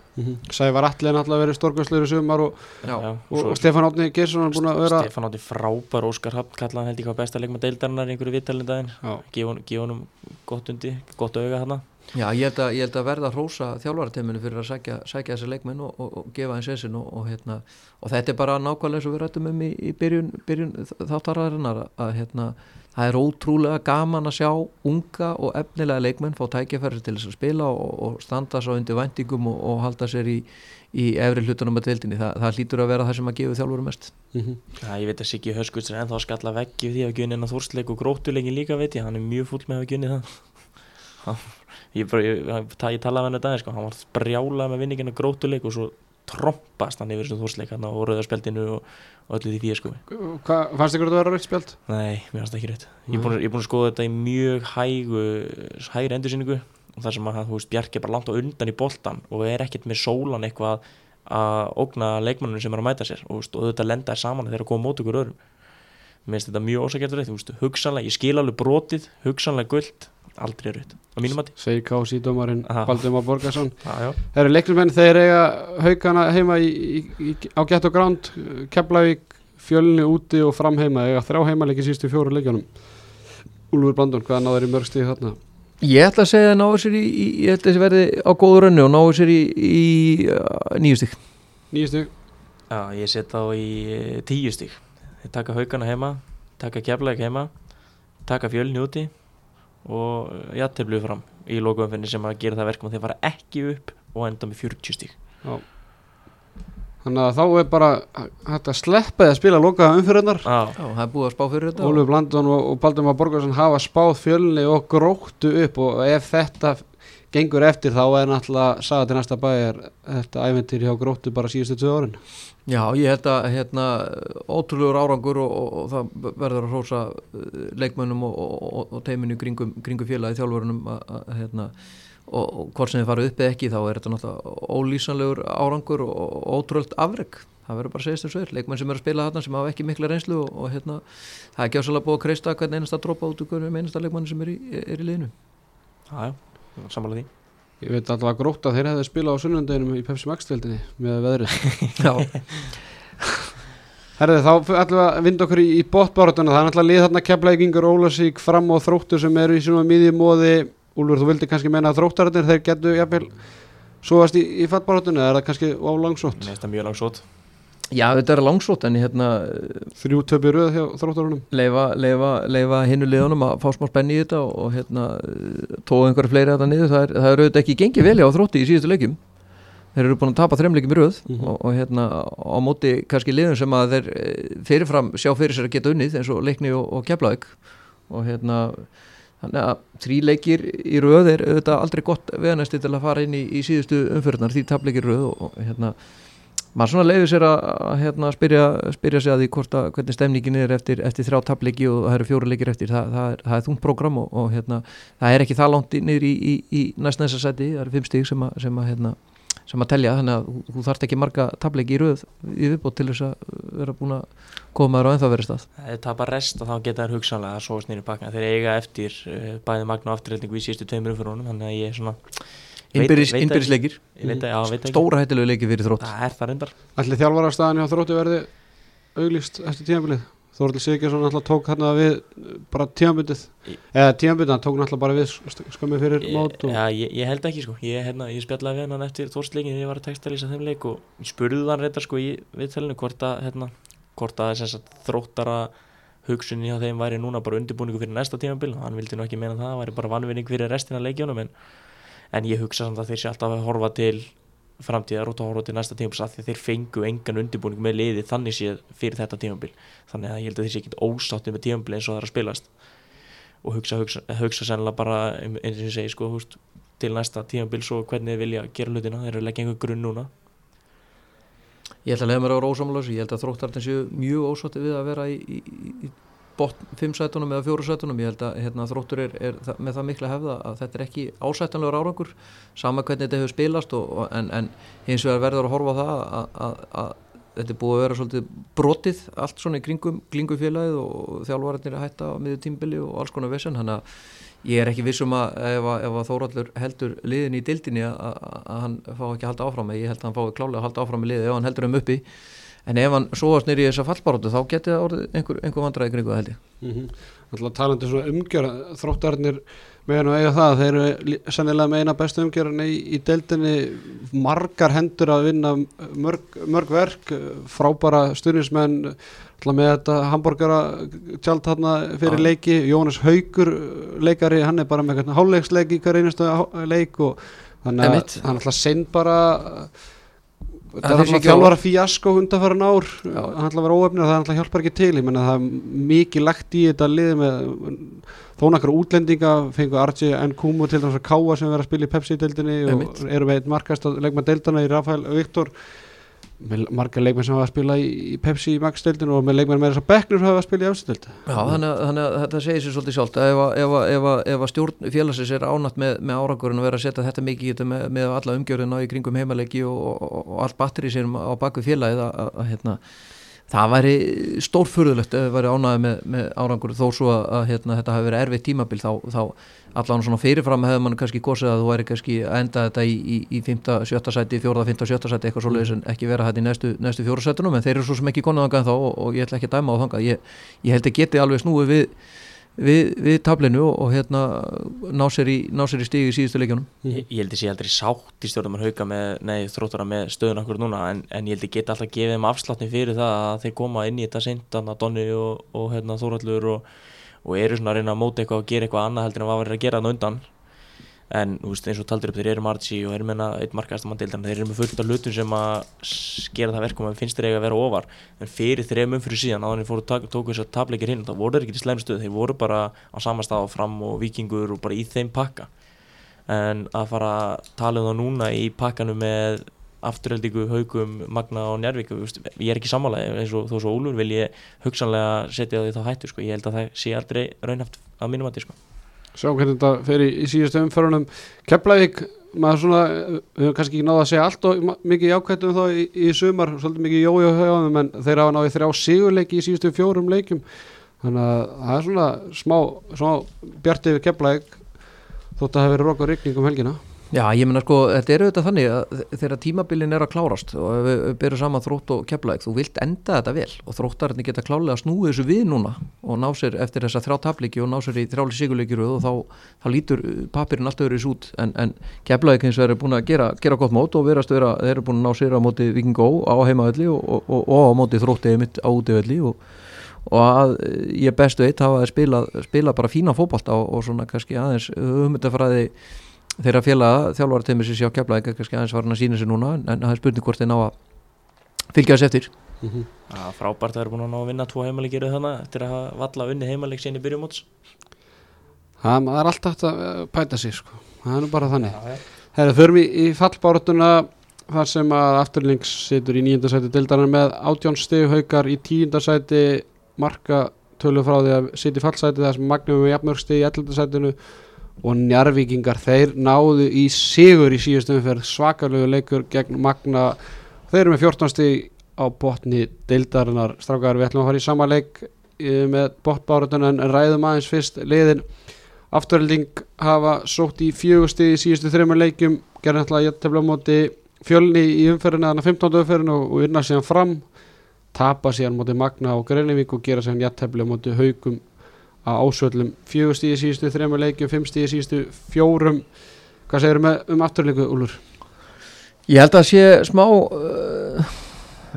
Sævar Alli er náttúrulega verið stórkvæslegur í sumar og, Já. og, svo- og Stefán Átni Geirsson er búin að vera Stefán átti frábær Óskar Hafn kallaði hann held ég hvað besta leikma deildarinnar í einhverju vittalindaginn já, gefa honum- gefa honum gott undi, gott auga hana Já, ég held að, ég held að verða að hrósa þjálfarateiminu fyrir að sækja, sækja þessi leikmenn og, og, og gefa eins essin og, og, hérna, og þetta er bara nákvæmlega eins og við rættum um í, í byrjun, byrjun þáttaraðarinnar að, að hérna, það er ótrúlega gaman að sjá unga og efnilega leikmenn fá tækjafæri til þess að spila og, og standa svo undir væntingum og, og halda sér í, í efri hlutunum að deildinni, Þa, það hlýtur að vera það sem að gefa þjálfurum mest. Mm Já, ég veit að Siggi Höskuts er ennþá að skalla veggi því að *laughs* og ég, það ég, ég, talaði hann þetta sko, hann var brjálað með vinningin að grótuleik og svo trompast hann yfir þessum þórsleik hann á rauðarspjaldinu og, og öllu því fyrir sko. Hvað, fannst ykkur að þetta vera rautt spjald? Nei, mér finnst það ekki rétt. Ég er búin, að- skoða þetta í mjög hægu hægri endursýningu og þar sem að þú veist, Bjarki er bara langt á undan í boltan og er ekkert með sólan eitthvað að ógna leikmannunum sem er að mæta sér og, og þetta lenda er saman þegar að koma mót ykkur öðrum Mér finnst þetta mjög ósakert rétt, þú veist, hugsanlega, ég skil alveg brotið hugsanlega guld, aldrei raut á mínum mati. Segir Kási dómarinn. Baldum að Borgarsson Það *laughs* eru leiknismenn, þeir eiga haugana heima í, í, í, á Gett og Gránd Keflavík, fjölni úti og fram heima eiga þrjá heimaleiki sístu fjóru leikjanum Úlfur Blandun, hvað náður í mörg stíð þarna? Ég ætla að segja að náðu sér í, í ég ætla að þessi verði á góðu rönni og náðu sér í, í uh, nýju stygg Nýju stíð já ég set þá í eh, tíu Þeir taka haugana heima, taka keflæk heima taka fjölni úti og jætteflu fram í lokuumfinni sem að gera það verkum að þeir fara ekki upp og enda með 40 stík Þannig að þá er bara hægt að sleppa að spila lokaða umfyrirnar Já, Já, það er búið að spá fyrir þetta. Ólfur Blandun og, og Baldum að Borgarsson hafa spáð fjölni og gróttu upp og ef þetta gengur eftir þá er náttúrulega saga til næsta bæjar þetta æventyr hjá gróttu bara síðustu tvö árin. Já, ég held að hérna, ótrúlegur árangur og, og, og það verður að hrósa uh, leikmönnum og, og, og teiminu kringum, kringum félagi þjálfurunum að, að, hérna, og, og hvort sem þið farið upp eða ekki þá er þetta náttúrulega ólýsanlegur árangur og, og ótrúlega afreg það verður bara að segja þess að leikmenn sem eru að spila þarna sem hafa ekki mikla reynslu og, og hérna, það er ekki ásæðlega búið að kreista hvern einasta dropa út úr hverjum einasta leikmann sem er í, er í liðinu. Já, sammála því Ég veit alltaf að grótt að þeir hefði spilað á sunnundeginum í Pepsi Max-tveldinni með veðrið *laughs* Já, Herði, þá ætlum við að vinda okkur í, í bóttbáratuna. Það er náttúrulega lið þarna keflækingur, Ólasík, fram og þróttur sem eru í svona miðjumóði. Úlfur, þú vildi kannski meina að þróttararnir, þeir getu jafnvel svoast í, í fattbáratuna, eða er það kannski á langsótt? Mér finnst það mjög langsót já þetta er langsótt en hérna Þrjú töpi röð hjá þróttarunum. leifa, leifa, leifa hinnu liðunum að fá smá spenni í þetta og, hérna tóða einhverja fleiri að þetta niður það er, það er auðvitað ekki gengið velja á þrótti í síðustu leikjum þeir eru búin að tapa þremleikum í röð Mhm. og, og hérna á móti kannski liðum sem að þeir eh, fyrirfram sjá fyrir sér að geta unnið eins og leikni og, og keflaug og hérna þannig að þrý leikir í röð er auðvitað aldrei gott veganesti til að fara inn í, í maður svona leiður sér að, að hérna, spyrja, spyrja sig að því að hvernig stemningin er eftir, eftir þrjá tapleiki og það eru fjóru leikir eftir. Það, það, er, það er þungt prógram og, og hérna það er ekki það langt niður í, í, í næst næsta seti, það eru fimm stíg sem sem hérna sem að telja. Þannig að þú, þú þarft ekki marga tapleiki í röð í viðbót til þess að vera búin að koma þér á ennþá verið stað. Ef þeir tapa rest og þá geta þær hugsanlega að svo snýri pakka. Þeir eiga eftir uh, bæði magna afturreldingu í síðustu tveimur umfyrir honum þannig að ég er svona Ég veit ekki. Stóra hættilegu leiki fyrir þrótt það er það reyndar. Ætli þjálfararstaðan hjá þróttu verði auglýst eftir tímabilið? Þóraldur Sigurðsson alltaf tók hérna við bara tímabundið. Í- eða tímabundið, hann tók náttúrulega bara við sk- skömmi fyrir mót og Já, ég, ég held ekki sko. Ég, hérna, ég spjallaði við hann eftir þórsleikin þegar ég var að textalýsa þeim leik og ég spurði hann reyndar sko í viðtælinu hvort að hérna, hvort að þess að þróttara hugsunni hjá þeim væri núna bara undirbúningu fyrir næsta tímabil. Og hann vildi nú ekki meina það, það væri bara vanvinning fyrir restina leikjónum en, en ég hugsa samt að þeir sé alltaf að horfa til framtíðar og þá horfa til næsta tímabil af því að þeir fengu engan undirbúning með liði þannig séð fyrir þetta tímabil. Þannig að ég held að þeir sé ekki ósátti með tímabil eins og það er að spilast. Og hugsa, hugsa, hugsa sennilega bara um, eins og ég segi sko, húst, til næsta tímabil svo hvernig þið vilja gera hlutina. Þeir eru að leggja einhver grunn núna. Ég ætla að leiða mér að vera ósamlega ég held að þróttarnir séu mjög ósátti við að vera í, í, í botn fimm sætunum eða fjóru sætunum, ég held að hérna, þróttur er, er það, með það mikla hefða að þetta er ekki ásættanlegur árangur, sama hvernig þetta hefur spilast og, og, en, en hins vegar verður að horfa það að, að, að þetta er búið að vera svolítið brotið allt svona í kringum, kringum félagið og þjálfvararnir að hætta á miður tímbili og alls konar vesen, þannig að ég er ekki vissum að ef, að- að Þóraldur heldur liðin í dildinni að, hann fá ekki að halda áfram. Ég held að hann fái klálega að halda áfram með liði ef hann heldur um uppi en ef hann svoast nýri í þessa fallbaróttu þá geti það orðið einhver, einhver vandræði kringu það held ég. Mm Alltaf talandi svona umgjör þróttarnir með nú eiga það þeir eru sennilega með eina bestu umgjörni í, í deildinni margar hendur að vinna mörg, mörg verk frábæra stuðnismenn alltaf með þetta hambúrgara tjald þarna fyrir Já. leiki Jónas Haugur leikari, hann er bara með eitthvað hálfleiksleik í hver einustu leik og þannig að hann alltaf sein bara Það er alltaf þjálfara fíasko undanfæran ár Já. hann alltaf vera óöfnir og það alltaf hjálpar ekki til ég menna það er mikið lagt í þetta lið með þó nakkar útlendinga fengu Archie N. Kumu til þess að káa sem vera að spila í Pepsi-deildinni og eru með eitt markast að leikma deildana í Rafael Viktor með margar leikmenn sem hafa að spila í, Pepsi í Max-deildinu og með leikmenn með þess að Becknur hafa að spila í Efstadeild. Já, þannig, að- þetta segir sér svolítið sjálft. Að ef, ef, ef, ef stjórn félagsins er ánatt með, með árangurinn og vera að setja þetta mikið í þetta með, með alla umgjörðina í kringum heimaleiki og, og, og allt batteri sér á baku félagið að hérna, það væri stórfurðulegt ef það væri ánæði með, með árangur þó svo að, að hérna, þetta hafi verið erfitt tímabil þá, þá allan svona fyrirfram hefði mann kannski kosið að þú væri kannski að enda þetta í, í, í 5. 7. sæti, 4. 5. 7. sæti eitthvað svoleiðis en ekki vera þetta í næstu, næstu fjóru sætunum en þeir eru svo sem ekki konað þangað þá og, og ég ætla ekki að dæma á þangað ég, ég held að geti alveg snúið við við, við tablinu og, og hérna ná sér í, í stígi í síðustu leikjunum. Ég, ég held að sé aldrei sátt í stjórnum að hauka með, nei, þróttara með stöðun okkur núna en, en ég held að geta alltaf gefið þeim afsláttni fyrir það að þeir koma inn í þetta seint þannig að Donni og, og hérna, Þórallur og, og eru svona að reyna að móta eitthvað og gera eitthvað annað heldur en hvað var að gera þannig undan en veist, eins og taldir upp þeir eru Marci og eru meina eitt markaðast mann deildan þeir eru með fullt af hlutum sem að gera það verkum að finnst þeir eiga að vera ofar. En fyrir þrejum umfyrir síðan á þannig fóru tóku þess að tapleikir hinn það voru þeir ekki í slæm stöð, þeir voru bara á sama stað og fram og vikingur og bara í þeim pakka. En að fara að tala um það núna í pakkanum með afturheldingu, haugum, magna og njárvík ég er ekki sammála. Eins og þó svo Úlfur vil ég hugsanlega setja því þá hættu sko. ég held að það sé aldrei raunhaft að mínum að sko. Sjáum hvernig þetta fer í, í síðustu umferðunum. Keflavík, maður svona við höfum kannski ekki náða að segja allt og mikið jákvættum þá í, í sumar, svolítið mikið jójó höfum en þeir hafa náði þrjá sigurleiki í síðustu fjórum leikjum. Þannig að það er svona smá, smá bjart yfir Keflavík þótt að það hefur verið rokk og rigning um helgina Já, ég menna sko, þetta er auðvitað þannig að þegar tímabilin er að klárast og við byrjum saman þrótt og keflaðið, þú vilt enda þetta vel og þróttarinn geta klálega að snúið þessu við núna og ná sér eftir þessa þrjá tabliki og ná sér í þrjáli sigurleikir og þá, þá lítur papirinn allt öðru út en, en keflaðið eins og er búin að gera, gera gott mót og verast vera, þeir eru búin að ná sér á móti vikingó á heimavelli og, og, og, og á móti þróttið mitt á útivelli og og að ég bestu eitt hafa að spila, spila bara fína fótbolta og, og svona kannski aðeins hugmyndafræði þeirra félaga þjálfara teimur sér sjá kefla ekki kannski aðeins var hann að sína sér núna en, en það er spurning hvort þeir ná að fylgja þess eftir Mhm. Já, frábært að vera búin að ná að vinna tvo heimaleikir þannig eftir að hafa valla unni heimaleik sín í byrjumóts Það það er alltaf að eh, pæta sig sko. það er nú bara þannig Já, já. Herra, förum í, í fallbáratuna þar sem að afturlings situr í nýjunda sæti deildarinnar með átjón stig haukar í tíunda sæti marka tölu frá því að sitja í fallsæti þar sem magnum við jafnmörg stig í ellunda sætinu og njarvíkingar þeir náðu í sigur í síðustu umferð svakalegu leikur gegn magna. Þeir eru með 14 stig á botni deildarinnar. Strákar við ætlum að fara í sama leik eh, með botbáratuna en ræðum aðeins fyrst liðin. Afturhelding hafa sótt í fjögusti í síðustu þreymur leikjum gerði náttúrulega jættefla á móti fjölni í umferðinu, að 15. umferðinu og vinna síðan fram. Tapa síðan móti Magna og Greinivík og gera síðan jættefla á móti haugum á ásvöllum fjögusti í síðustu þreymur leikjum, fimmsti í síðustu fjórum. Hvað segir með um afturheldingu, Úlur? Ég held að sé smá uh,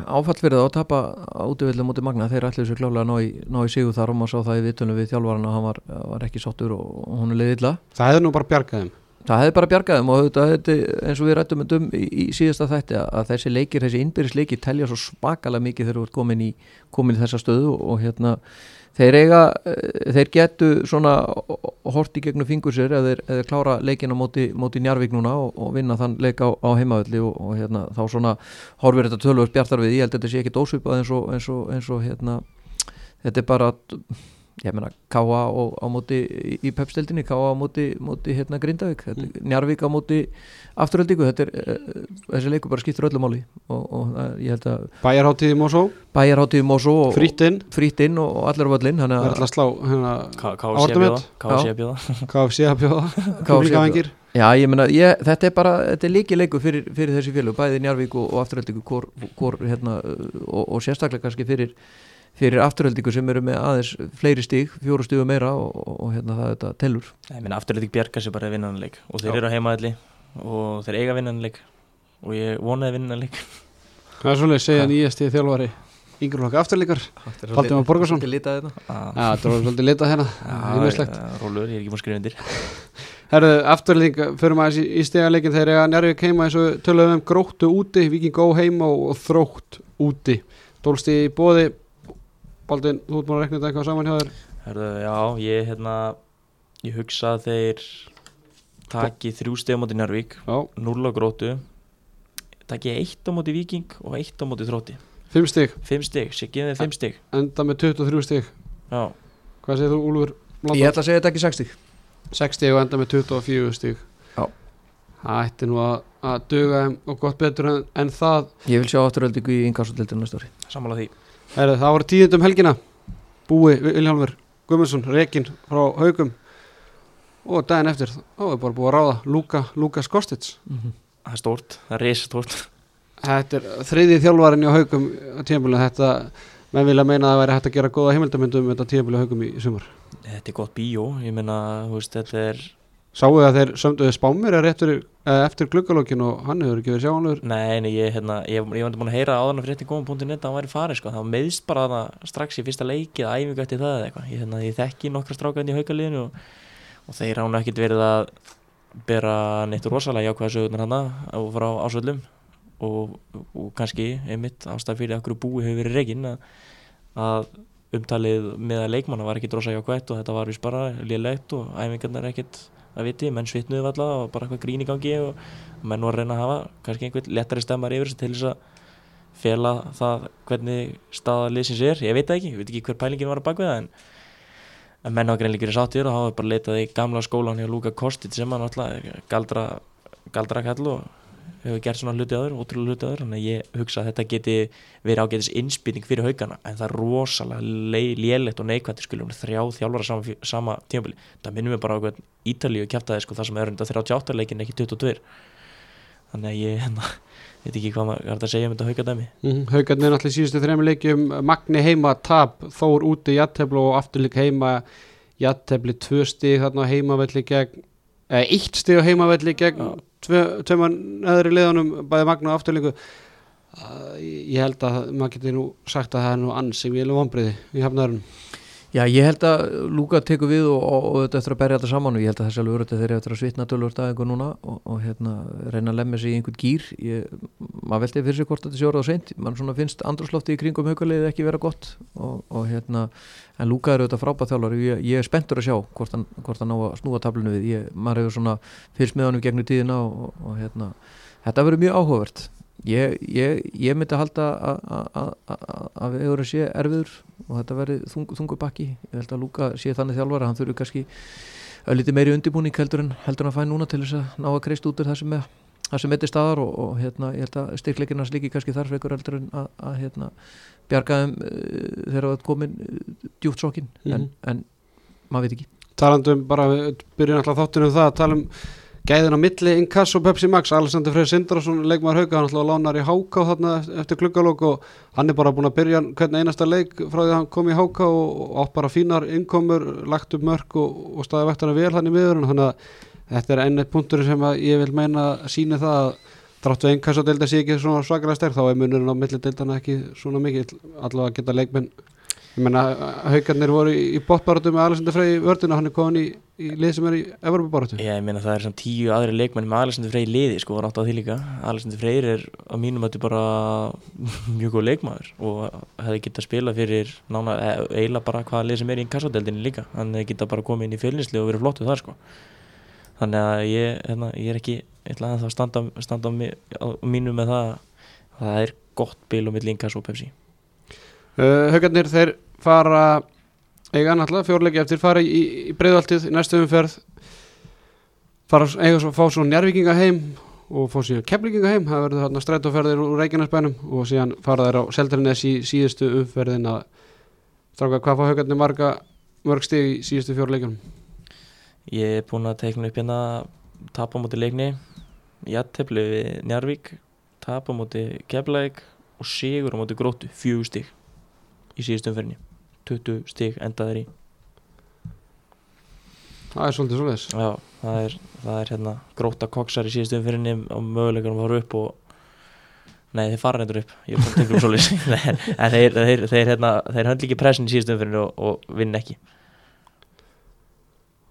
áfall það að tapa útvöldu mútið Magna. Þeir ætlu þessu klálega að ná í, sigur þar og maður sá það í vitunum við þjálfarana hann var, var ekki sáttur og, hún er leiðið illa. Það hefði nú bara bjargaðum það hefði bara bjargaðum og þetta, eins og við rættum um í, í síðasta þætti að, að þessi leikir, þessi innbyrðisleiki telja svo spakalega mikið þegar þú ert komin í, komin í þessa stöðu og, og hérna þeir eiga, eh, þeir getu svona hort í gegnum fingur sér eða þeir, klára leikina móti, móti Njarvík núna og, og vinna þann leik á, á heimavalli og, og hérna þá svona horfir þetta tölvöld bjartar við, ég held að þetta sé ekki dósvipað eins og, eins og, eins hérna þetta er bara ég meina Káa og, á móti í, í pepstildinni, Káa á móti, móti hérna Grindavík, þetta, mm. Njarvík á móti afturöldingu, þetta er uh, þessi leikur bara skiptur öllu máli og, og uh, ég held að Bæjarháttíði Mosó, bæjarháttíð Mosó og frýtt inn. frýtt inn og, á völlin Það er að slá hérna, Árdumett. KFC að bjóða. KFC að bjóða. Kúlíkavengir Já, ég meina, ég, þetta er bara, þetta er líki leikur fyrir, fyrir þessi félög, bæði Njarvík og, og afturöldingu hvor, hvor, hérna, og, og sérstaklega kannski fyrir, fyrir afturöldingu sem eru með aðeins fleiri stíg, fjóru stígu meira og, og, og hérna það þetta telur. Ég meina afturleitik bjarga sér bara að vinna hann leik og þeir Já. eru á heimaðalli og þeir eiga að vinna hann leik og ég vonaði að vinna hann leik. Það er svolítið segja nýjasti þjálfari yngreflokka afturleikar? Valdimar Borgarsson. Svolítið litað þetta. Ah, Já, það var svolítið litað hérna. Ímislegt já, Rólur, ég er ekki búin að skrifa undir. *laughs* Herðu, afturleik, fyrir maður í, í stegaleikin þegar ég að Njárvík heima eins og töluðum um gróttu úti, Baldin, þú ert búin að rekna þetta eitthvað saman hjá þér? Herðu, já, ég hérna ég hugsa að þeir taki þrjú steg á móti Njárvík Já, 0 á grótu taki eitt á móti Viking og eitt á móti þrótti. Fimm stig, 5 steg, sé gefið þeim 5 steg enda með 23 stig. Já, Hvað segir þú, Úlfur? Ég ætla að segja þetta ekki 60. 6 stig og enda með 24 stig. Já. Það ætti nú að, að duga þeim og gott betur en, en það. Ég vil sjá afturöldingu í innkastutildinu næsta ári. sammála því það voru tíðindum helgina. Búi Viljálfur Guðmundsson Rekin frá Haugum og daginn eftir þá er bara búið að ráða Luka, Lukas Kostits Það er stórt, það er reysa stórt Þetta er þriði þjálfarinn í Haugum tímabili þetta menn vilja meina að það væri hægt að gera góða heimildamöndum um þetta tímabili Haugum í, sumar. Þetta er gott bíó, ég meina, þetta er Sáu að þeir sömduði spámir eftir, gluggalókin og hann hefur ekki verið sjáanlegur? Nei, nei, ég, hérna, ég, ég var búin að heyra áðan að frétti góðum.net að hann væri farið, sko, það meðst bara þarna strax í fyrsta leiki eða æfingu eftir það eða eitthvað, ég, hérna, ég þekki nokkra strákarni í haukaliðinu og, og þeir án ekkit verið að bera neitt rosalega jákvæða sögurnar hana og frá ásvöldum og, og kannski einmitt ástæð fyrir okkur búi hefur verið reygin að, að umtalið með að leikmanna var ekkit rosa jákvætt og þetta var vist bara lélegt og æfingarnar ekkit að viti, menn svitnuðu valla og bara eitthvað grín í gangi og menn var að reyna að hafa kannski einhvern lettari stemmar yfir þessu til þess að fela það hvernig staða liðsins er, ég veit það ekki, ég veit ekki hver pælingin var að baka það en, en menn hafa greinlega verið sáttir og hafa bara leitað í gamla skólan hjá Luka Kostic sem hann alltaf galdra, galdra kall og hefur gert svona hluti aður, ótrúlega hluti aður þannig að ég hugsa að þetta geti verið ágætis innspýting fyrir haugana en það er rosalega lélegt og neikvæmt skulum þrjá þjálfara sama, sama tímabili. Það minnum við bara á hvern Ítalíu kæftaði sko, það sem er enda 38 leikin ekki 22 þannig að ég hérna, veit ekki hvað maður er að segja um þetta haugadæmi mm, Haugarnir náttúrulega í síðustu þrejum leikjum Magni heima tap, Þór úti jætteflu og afturleik heima jættefli tvö stig þarna heimavelli gegn eitt stig á heimavelli gegn Já. tvö, tveimar neðri liðanum bæði Magna og afturleiku Uh, ég held að maður geti nú sagt að það er nú ansi mjög vonbriði í hafnaðurinn Já, ég held að Lúka tekur við og, og, og þetta eftir að berja þetta saman og ég held að þessi alveg verður þeir eru eftir að svitna tölvört að einhver núna og, og hérna, reyna að lemja sig í einhvern gýr maður veldi fyrir sig hvort þetta sé orða á seint. Mann svona finnst andrúslofti í kringum haukalið ekki vera gott og hérna en Lúka eru þetta frábæð þjálfar ég, ég er spenntur að sjá hvort hann, hvort hann ná að snúa tablinu við. Ég, maður hefur svona fyrst með honum gegnum tíðina og hérna, þetta verður mjög áhugavert Ég, ég, ég myndi að halda að við erum sé erfiður og þetta verði þung, þungur bakki. Ég held að Lúka sé þannig þjálfara hann þurfi kannski að liti meiri undirbúning heldur en heldur hann að fæ núna til þess að ná að kreist út úr það sem er það sem eittir staðar og, og hérna, ég held að styrkleikinnars líki kannski þarf ekkur heldur en að, að hérna, bjargaðum uh, þegar það komin uh, djúft sókin mm -hmm. en, en maður veit ekki. Talandum bara, byrjum alltaf þáttunum það að tala um Gæðin á milli Inkass og Pepsi Max Alexander Freyr Sindrason, leikmar hauga hann ætlaði að lána í Háká þarna eftir klukkalók og hann er bara búin að byrja hvernig einasta leik frá því að hann kom í Háká og átt bara fínar innkomur lagt upp mörg og, og staði vektana vel hann í miður þannig að þetta er ennett punktur sem ég vil meina að sína það að dráttu Inkass og delta sé ekki svona svakalega sterk þá er munurinn á milli deltana ekki svona mikið allavega geta leikmenn Ég menna, haugarnir voru í, bóttbáratu með Alessandur Frey í vörduna, hann er komin í, í lið sem er í Evropabáratu. Ég menna það er svona tíu aðri leikmenn með Alessandur Frey í liði, sko, var átt á því líka. Alessandur Frey er á mínum að þetta bara *laughs* mjög góð leikmaður og hefði getað spila fyrir nána, e, eiginlega bara hvaða lið sem er í kassadeldinni líka. Hann hefði getað bara komið inn í fjölinsli og verið flottuð þar, sko. Þannig að ég, hérna, ég er ekki, ætla að það standa, standa á mínu með það að það er gott bil og mitt linkas og pepsi. Uh, Haugarnir þeir fara eiga náttúrulega fjórleiki eftir fara í, í breyðaltið í næstu umferð fara eiga svo fá svo njárvikinga heim og fá síðan keflinga heim. Það verður þarna strætóferðir úr Reykjanesbænum og síðan fara þær á Seldarnes í síðustu umferðin að stráka hvað fá Haugarnir marga mörg stig í síðustu fjórleikunum Ég er búin að teikna upp hérna tap á móti leikni jættefli við Njarvík tap á móti keflæk og sigur á móti grótu fjög stig í síðustum umferðinni. 20 stík endaður í. Það er svolítið svolítið Já, það er, það er hérna gróta koksar í síðustum umferðinni og möguleikunum fara upp og Nei, þeir fara reyndur upp, ég er tekja um svolítið *laughs* en þeir, þeir, þeir, hérna, þeir höndl ekki pressin í síðustum umferðinni og, og vinn ekki.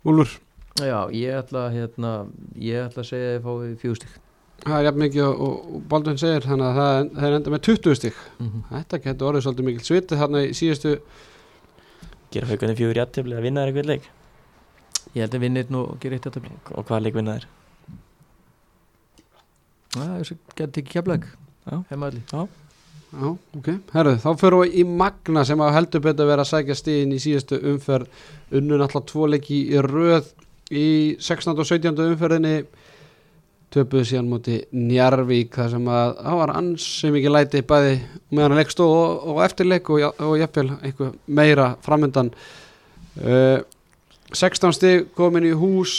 Úlur Já, ég ætla, hérna, ég ætla að segja að þið fáið fjóðstík Það er jafn mikið og, og Baldvin segir þannig að það, það er enda með 20 stík mm -hmm. Þetta getur orðið svolítið mikil svitið þarna í síðustu Gera haugunni fjóður jættefli að vinna þær eitthvað leik Ég held að vinna einn og gera eitt jættefli Og hvað leik vinna þær? Það getur ekki kemlaug Heimaðli Já, Já ok, herru, þá fyrir við í Magna sem að heldur betur að vera að sækja stíðin í síðustu umferð Unnun alltaf tvo leiki í röð í 16. og 17. umferðinni töpuðu síðan múti Njarvík þar sem að það var ansið mikið læti bæði meðan að leikst og, og eftirleik og, og jafnvel einhver meira framöndan uh, 16 stig komin í hús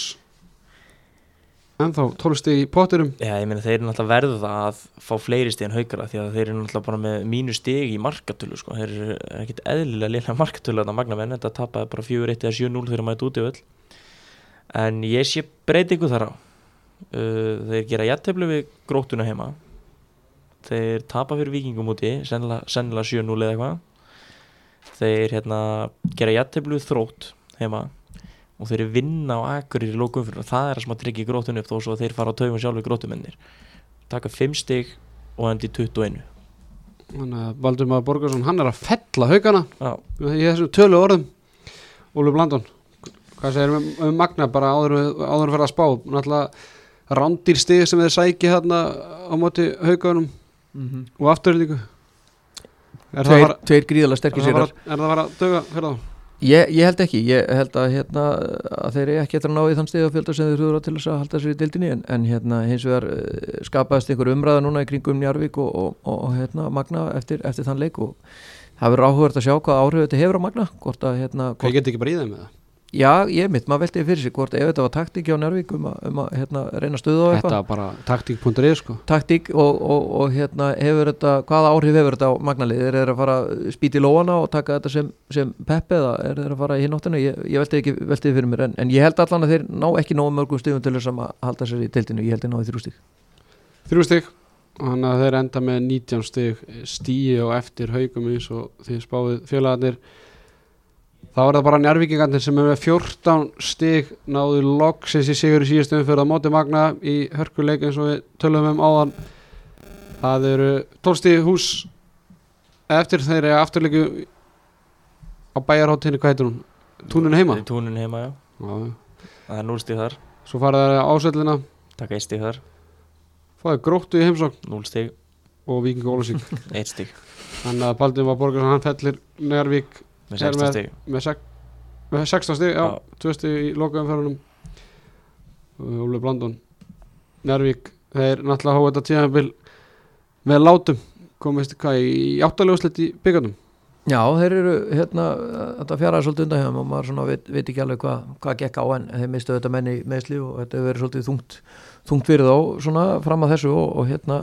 en þá 12 stig í potturum Já, ég meina þeir eru náttúrulega verða að fá fleiri stig en haugara því að þeir eru náttúrulega bara með mínu stig í markatölu sko, þeir eru ekkit eðlilega liðlega markatölu að magna menn, þetta tapaði bara 4-1 eða 7-0 þegar maður er út í öll. En ég sé breytingu þar á uh, þeir gera jætteflu við grótuna heima. Þeir tapa fyrir vikingum úti sennilega, sennilega 7-0 eða eitthvað. Þeir hérna, gera jætteflu þrótt heima og þeir vinna á akkurir í lókum fyrir og það er að að tryggja grótun upp þó svo að þeir fara á taugum sjálf við grótumennir taka 5 stygg og endi 21 Þannig að Baldur Maður Borgarsson hann er að fella haugana í þessum tölu orðum. Úlur Blandón hvað segir um, um Magna bara áður áður fyrir að spá? Náttúrulega rándir stig sem þeir sæki hérna á móti haugunum mm -hmm. og afturlíku Tveir, tveir gríðala sterkir sér Er það að vera döga fyrir þá? Ég, ég held ekki, ég held að, hérna, að þeir ekki eftir að ná í þann steg að fjölda sem þeir þurfa til þess að halda sér í dildinni en, en hérna, hins vegar uh, skapaðist einhver umræða núna í kringum Njarvík og, og, og, og hérna, Magna eftir, eftir þann leik og það verður áhugverð að sjá hvað áhrif þetta hefur á Magna hvort að hérna, hvort... Hvað getur ekki bara í þeim með það? Já, ég mitt, maður veldi fyrir sig hvort ef þetta var taktík á Njárvík um um að hérna, reyna stöðu á eitthvað. Þetta var bara taktík.ri sko. Taktík og, og, og hérna þetta, hvaða áhrif hefur þetta á magnalið? Er þeir að fara spíti lóana og taka þetta sem, sem peppi eða er þeir að fara í hinóttinu ég, ég veldi ekki veldið fyrir mér en, en ég held allan að þeir ná ekki nógu mörgum stöðum til þess að halda sér í teltinu, ég held þeir náðu þrjústík Þrjústík, þannig að þeir enda með 19 stík stíi og eftir haugum eins og þá er það bara njárvíkingarnir sem er með 14 stig náðu loksins í sigur í síðustu umfyrða móti Magna í hörkuleik eins og við tölum um áðan. Það eru 12 stig hús eftir þeirri afturleiku á bæjarháttinni, hvað heitir hún? Túnun heima? Túnun heima, já. Já, Það er núlstig þar, svo fara það ásöldina taka eitt stig þar. Fáið gróttu í heimsókn. Núlstig, og Víking Ólusík *laughs* eitt stig. Þannig að Baldur var borgar hann fellir Njárvík með Er 16 með- stig. með, með 16 stig, já, Já. 2 stig í lokaumferðunum Óli Blandon Njárvík, þeir náttúrulega hóða þetta tíðanbil með látum. Komist hvað í áttalegu í byggandum Já, þeir eru hérna, þetta fjaraði svolítið undan hjá þeim og maður svona veit, veit ekki alveg hvað hva gekk á en þeir mistu þetta menni meðsli og þetta hefur verið svolítið þungt, þungt fyrir þá svona fram að þessu og, og hérna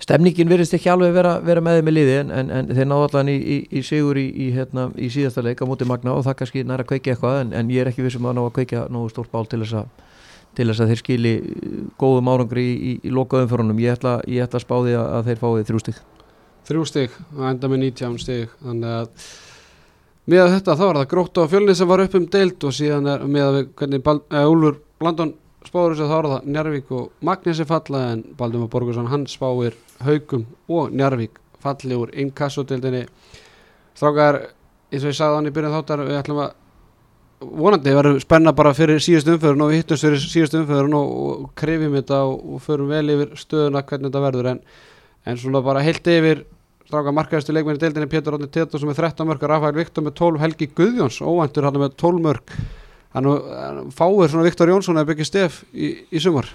stemningin virðist ekki alveg vera, vera með þeim í liði en, en, en þeir náðu allan í, í, í sigur í, hérna, í síðasta leik á móti Magna og það kannski næra að kveikja eitthvað en, en ég er ekki vissum að ná að kveikja nógu stórt bál til þess að til þess að þeir skili uh, góðum árangri í, í, lokaðum fyrir honum ég ætla, ég ætla að spá því að, þeir fáið þrjú stík þrjú stig og enda með 19 stig þannig að með þetta þá er það grótt á fjölni sem var upp um deild og síðan er með að við hvernig uh, Úlfur Blandon spáður þess að þá er það Njarvík og Magnesi falla en Baldur Borgarsson hann spáir Haugum og Njarvík falli úr inkassodeildinni. Strákar eins og ég sagði hann í byrjun þáttar við ætlum að vonandi verður spenna bara fyrir síðust umförun og við hittumst fyrir síðust umförun og, og krefjum þetta og, og förum vel yfir stöðuna hvernig þetta verður. En, en svona bara heilt yfir stráka markaðistu leikmenn í deildinni Pétur Rótni Tétur sem er 13 mörg Rafael Viktor með 12 Helgi Guðjóns óvæntur hann með 12 mörg hann fáir svona Viktor Jónsson eða byggja stef í, í sumar.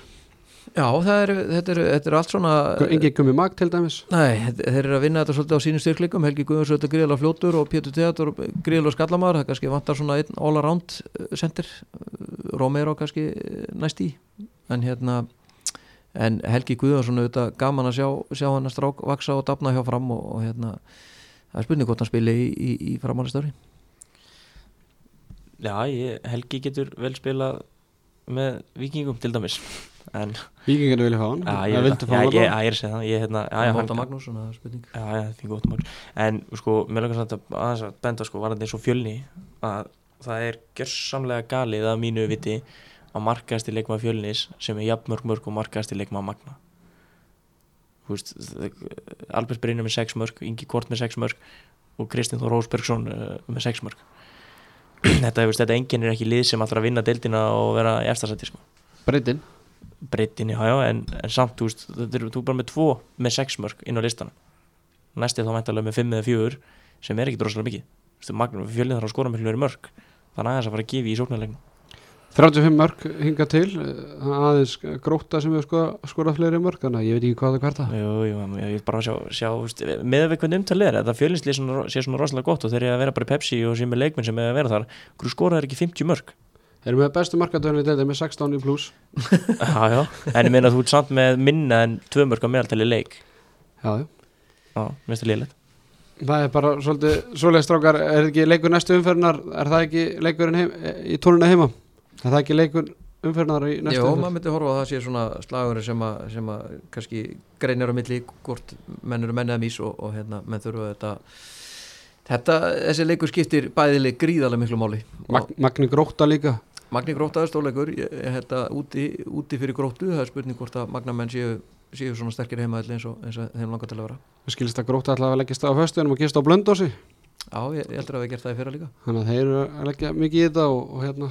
Já, er, þetta, er, þetta er allt svona Ingi Gummi Mag til dæmis. Nei, þe- þeir eru að vinna þetta svolítið á sínum styrkleikum. Helgi Guðjóns er þetta gríðlega fljótur og Pétur Teatur gríðlega skallamar, það kannski vantar svona einn all around eh, center. Romero kannski eh, næst í. En hérna en Helgi Guðjónsson er þetta gaman að sjá, sjá hann að strák vaksa og dafna hjá fram og, og hérna það er spurning hvort hann spili í, í, í framálistari Já, ég, Helgi getur vel spilað með vikingum til dæmis. En Víkingarnir vilja fá hann? Já, ég, ég, ég er að segja það ég, hérna, já, já, hann, Móta Magnús, svona það er spurning. Já, já, því gott mál. En sko, mér langar samt að aðeins að benda sko, varandi eins og fjölni að það er gjörsamlega galið að mínu viti að markaðast í leikmaður fjölnis sem er jafn mörg mörg og markaðast í leikmaður magna. Þú veist, Albert Brynjar með 6 mörg Ingi Kort með 6 mörg og Kristinn Þór Rósbergsson uh, með 6 mörg *clears throat* þetta, þú þetta enginn er ekki lið sem alltaf að vinna deildina og vera í efstasætti sko. Breiddin? Breytin, já, já, en, en samt þú veist, þetta er, þú er bara með 2 með 6 mörg inn á listan næsti þá mæntalega með 5 eða 4 sem er ekki droslega mikið. Þú Magnús fjölinn þarf að skora með hljóri mörg þannig aðeins að fara að gefa í sóknarleiknum 35 mörg hinga til eh, aðeins gróta sem hefur skoða, skorað fleiri mörg þannig að ég veit ekki hvað það hverta Jú, jú, ég vil bara sjá, sjá með við hvernig umtalið er þetta fjölinslið sé svona rosalega gott og þeir eru að vera bara í Pepsi og sem er leikmenn sem er að vera þar hverju skoraður ekki 50 mörg Erum við bestu markatöðunni í deildin með 16 í pluss *laughs* já, já. en ég meina þú ert samt með minna en 2 mörg á meðaltali leik. Já, já. Minnst það liðlegt Það er bara svolítið, svoleiðis strákar, er ekki leikur næstu umferðnar, er það ekki leikurinn heim, í tónuna heima? Er það ekki leikur umferðnar í næstu Jó, maður myndi horfa að það sé svona slagur sem að, sem að kannski greinir á milli hvort menn eru menn eða mís og, og hérna, menn þurfa þetta þetta, þessi leikur skiptir bæðileg gríðarlega miklu máli. Mag, Magni Gróta líka. Magni Grótaður stóleikur ég, ég, hérna, úti, úti fyrir Gróttu það er spurning hvort að Magnamenn séu, séu svona sterkir heimaðall eins og, eins og þeim langar til að vera. Skilist að Gróta ætla að leggja stað á föstuðinum og gista á Blöndósi Já, ég, ég heldur að við gert það í fyrra líka. Þannig að þeir eru að leggja mikið í þetta og, og hérna,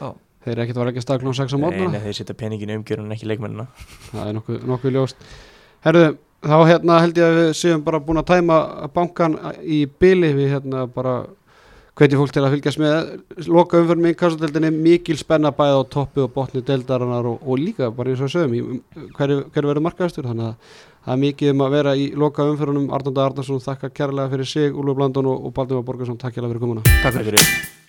Já, þeir eru ekkert að leggja stað klón 6 á Nei, morgunna nei, þeir setja peningin í umgjörun en ekki leikmennina. Það er nokkuð, nokkuð ljóst. Herðu, þá hérna held ég að við séum bara búin að tæma bankan í byli við hérna bara hvetjum fólk til að fylgjast með. Loka umförnum í kassadeldinni, mikil spenna bæði á toppi og botni deildarinnar og, og líka bara eins og við sögum, hverju, hverju verður markaðastur þannig að það er mikið um að vera í loka umförnum Arnónda Arnarsson þakka kærlega fyrir sig, Úlfur Blandón og, Baldur Borgarsson, takk kærlega fyrir komuna. Takk fyrir